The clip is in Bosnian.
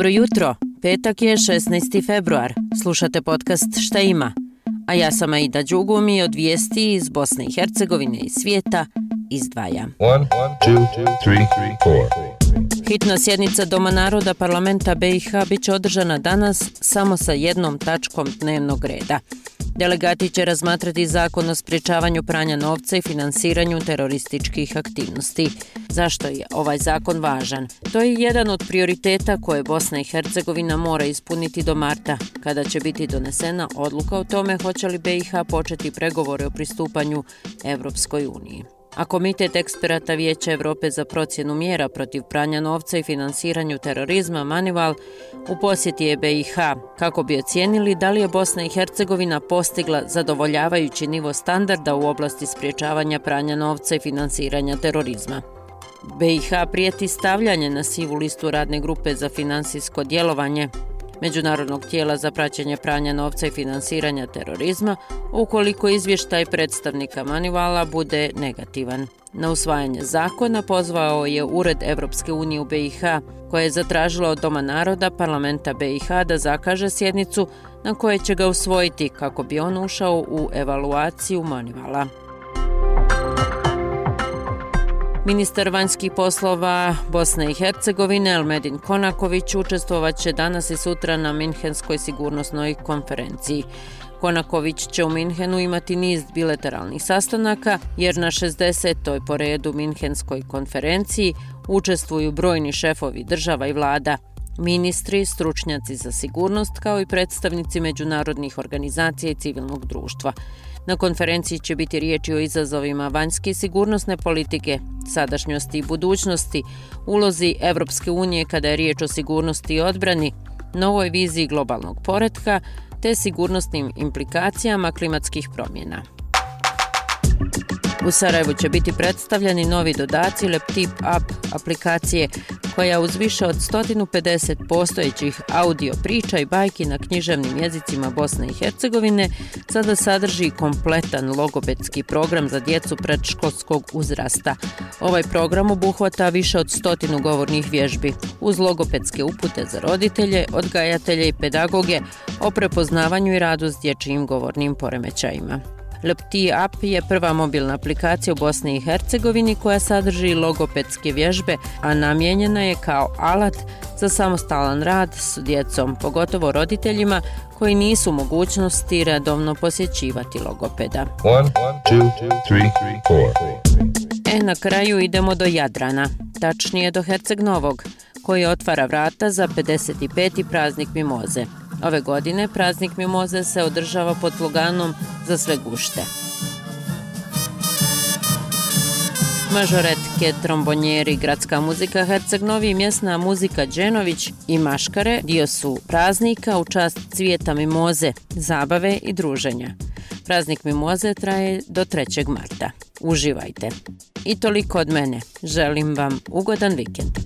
Dobro jutro, petak je 16. februar. Slušate podcast Šta ima? A ja sam Aida Đugumi od vijesti iz Bosne i Hercegovine i svijeta izdvaja. One, one, two, three, Hitna sjednica Doma naroda parlamenta BiH bit će održana danas samo sa jednom tačkom dnevnog reda. Delegati će razmatrati zakon o spričavanju pranja novca i finansiranju terorističkih aktivnosti. Zašto je ovaj zakon važan? To je jedan od prioriteta koje Bosna i Hercegovina mora ispuniti do marta, kada će biti donesena odluka o tome hoće li BiH početi pregovore o pristupanju Evropskoj uniji a Komitet eksperata Vijeća Evrope za procjenu mjera protiv pranja novca i finansiranju terorizma Manival u posjeti je BiH kako bi ocijenili da li je Bosna i Hercegovina postigla zadovoljavajući nivo standarda u oblasti spriječavanja pranja novca i finansiranja terorizma. BiH prijeti stavljanje na sivu listu radne grupe za finansijsko djelovanje Međunarodnog tijela za praćenje pranja novca i finansiranja terorizma, ukoliko izvještaj predstavnika Manivala bude negativan. Na usvajanje zakona pozvao je Ured Evropske unije u BiH, koja je zatražila od Doma naroda parlamenta BiH da zakaže sjednicu na koje će ga usvojiti kako bi on ušao u evaluaciju Manivala. Ministar vanjskih poslova Bosne i Hercegovine Elmedin Konaković učestvovaće danas i sutra na Minhenskoj sigurnosnoj konferenciji. Konaković će u Minhenu imati niz bilateralnih sastanaka, jer na 60. po redu Minhenskoj konferenciji učestvuju brojni šefovi država i vlada, ministri, stručnjaci za sigurnost, kao i predstavnici međunarodnih organizacija i civilnog društva. Na konferenciji će biti riječi o izazovima vanjske sigurnosne politike, sadašnjosti i budućnosti, ulozi Evropske unije kada je riječ o sigurnosti i odbrani, novoj viziji globalnog poretka te sigurnosnim implikacijama klimatskih promjena. U Sarajevu će biti predstavljeni novi dodaci Leptip App aplikacije koja uz više od 150 postojećih audio priča i bajki na književnim jezicima Bosne i Hercegovine sada sadrži kompletan logopedski program za djecu predškolskog uzrasta. Ovaj program obuhvata više od stotinu govornih vježbi uz logopedske upute za roditelje, odgajatelje i pedagoge o prepoznavanju i radu s dječjim govornim poremećajima. Lepti App je prva mobilna aplikacija u Bosni i Hercegovini koja sadrži logopedske vježbe, a namijenjena je kao alat za samostalan rad s djecom, pogotovo roditeljima koji nisu mogućnosti redovno posjećivati logopeda. One, two, three, e, na kraju idemo do Jadrana, tačnije do Herceg Novog, koji otvara vrata za 55. praznik Mimoze. Ove godine praznik Mimoze se održava pod sloganom za sve gušte. Mažoretke, trombonjeri, gradska muzika Herceg Novi, mjesna muzika Đenović i Maškare dio su praznika u čast cvijeta mimoze, zabave i druženja. Praznik mimoze traje do 3. marta. Uživajte. I toliko od mene. Želim vam ugodan vikend.